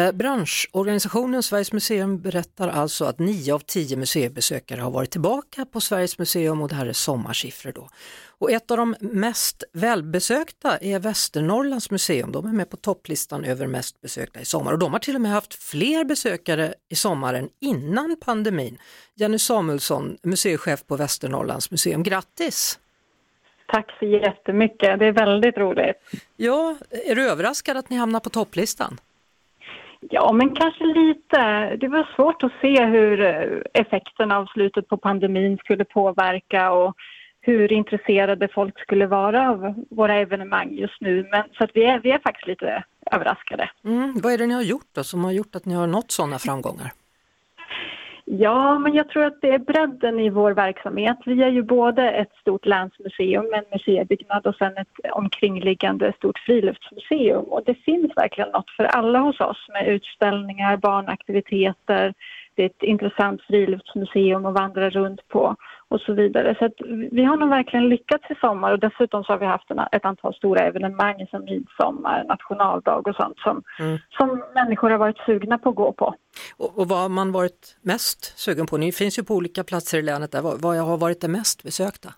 Eh, branschorganisationen Sveriges museum berättar alltså att 9 av 10 museibesökare har varit tillbaka på Sveriges museum och det här är sommarsiffror då. Och ett av de mest välbesökta är Västernorrlands museum. De är med på topplistan över mest besökta i sommar och de har till och med haft fler besökare i sommaren innan pandemin. Jenny Samuelsson, museichef på Västernorrlands museum, grattis! Tack så jättemycket, det är väldigt roligt. Ja, är du överraskad att ni hamnar på topplistan? Ja, men kanske lite. Det var svårt att se hur eh, effekterna av slutet på pandemin skulle påverka och hur intresserade folk skulle vara av våra evenemang just nu. Men, så att vi, är, vi är faktiskt lite överraskade. Mm, vad är det ni har gjort då som har gjort att ni har nått sådana framgångar? Ja, men jag tror att det är bredden i vår verksamhet. Vi är ju både ett stort länsmuseum med en museibyggnad och sen ett omkringliggande stort friluftsmuseum. Och det finns verkligen något för alla hos oss med utställningar, barnaktiviteter, det är ett intressant friluftsmuseum att vandra runt på och så vidare. Så vi har nog verkligen lyckats i sommar och dessutom så har vi haft en, ett antal stora evenemang som midsommar, nationaldag och sånt som, mm. som människor har varit sugna på att gå på. Och, och, vad har man varit mest sugen på? Ni finns ju på olika platser i länet där. Vad, vad har varit det mest besökta?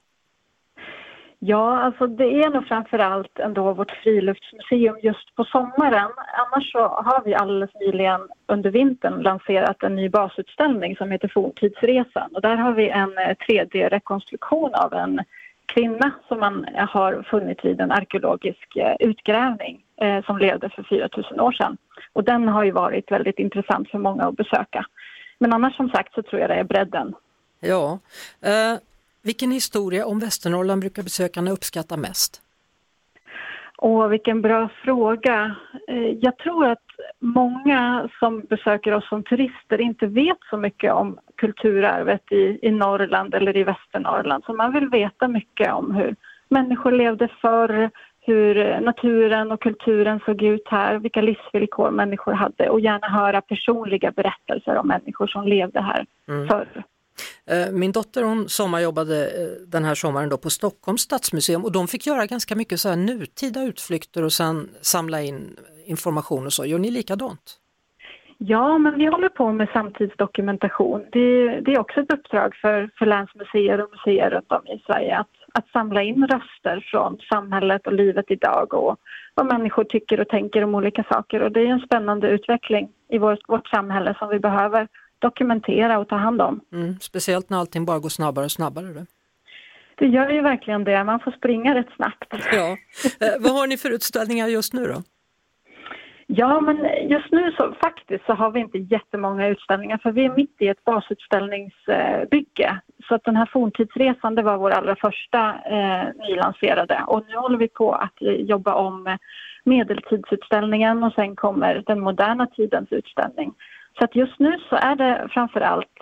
Ja, alltså det är nog framför allt ändå vårt friluftsmuseum just på sommaren. Annars så har vi alldeles nyligen under vintern lanserat en ny basutställning som heter Forntidsresan och där har vi en eh, 3D-rekonstruktion av en kvinna som man eh, har funnit vid en arkeologisk eh, utgrävning eh, som levde för 4000 år sedan. Och den har ju varit väldigt intressant för många att besöka. Men annars som sagt så tror jag det är bredden. Ja, eh, vilken historia om Västernorrland brukar besökarna uppskatta mest? Åh, vilken bra fråga. Eh, jag tror att många som besöker oss som turister inte vet så mycket om kulturarvet i, i Norrland eller i Västernorrland. Så man vill veta mycket om hur människor levde förr, hur naturen och kulturen såg ut här, vilka livsvillkor människor hade och gärna höra personliga berättelser om människor som levde här mm. förr. Eh, min dotter hon sommarjobbade eh, den här sommaren då på Stockholms stadsmuseum och de fick göra ganska mycket så här nutida utflykter och sen samla in information och så. Gör ni likadant? Ja, men vi håller på med samtidsdokumentation. Det, det är också ett uppdrag för, för länsmuseer och museer runt om i Sverige att, att samla in röster från samhället och livet idag och vad människor tycker och tänker om olika saker. Och det är en spännande utveckling i vår, vårt samhälle som vi behöver dokumentera och ta hand om. Mm, speciellt när allting bara går snabbare och snabbare. Då. Det gör ju verkligen det, man får springa rätt snabbt. Ja. Eh, vad har ni för utställningar just nu då? Ja, men just nu så faktiskt så har vi inte jättemånga utställningar för vi är mitt i ett basutställningsbygge. Så att den här forntidsresan det var vår allra första eh, nylanserade och nu håller vi på att jobba om medeltidsutställningen och sen kommer den moderna tidens utställning. Så att just nu så är det framför allt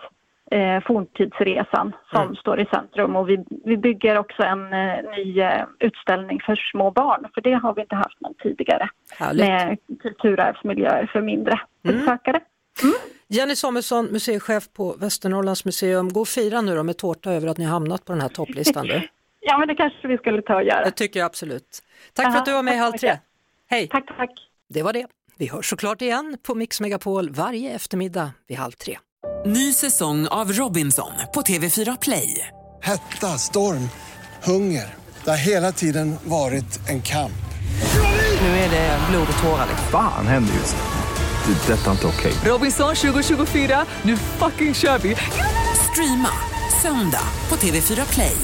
eh, forntidsresan som mm. står i centrum och vi, vi bygger också en eh, ny eh, utställning för små barn för det har vi inte haft någon tidigare Härligt. med kulturarvsmiljöer för mindre mm. besökare. Mm. Jenny Samuelsson, museichef på Västernorrlands museum. Gå och fira nu då med tårta över att ni hamnat på den här topplistan. Du. ja, men det kanske vi skulle ta och göra. Det tycker jag absolut. Tack Aha, för att du var med i Halv tre. Hej! Tack, tack. Det var det. Vi hörs såklart igen på Mix Megapol varje eftermiddag vid halv tre. Ny säsong av Robinson på TV4 Play. Hetta, storm, hunger. Det har hela tiden varit en kamp. Nu är det blod och tårar. Vad fan händer just nu? Det. detta är inte okej. Okay. Robinson 2024, nu fucking kör vi! Streama, söndag, på TV4 Play.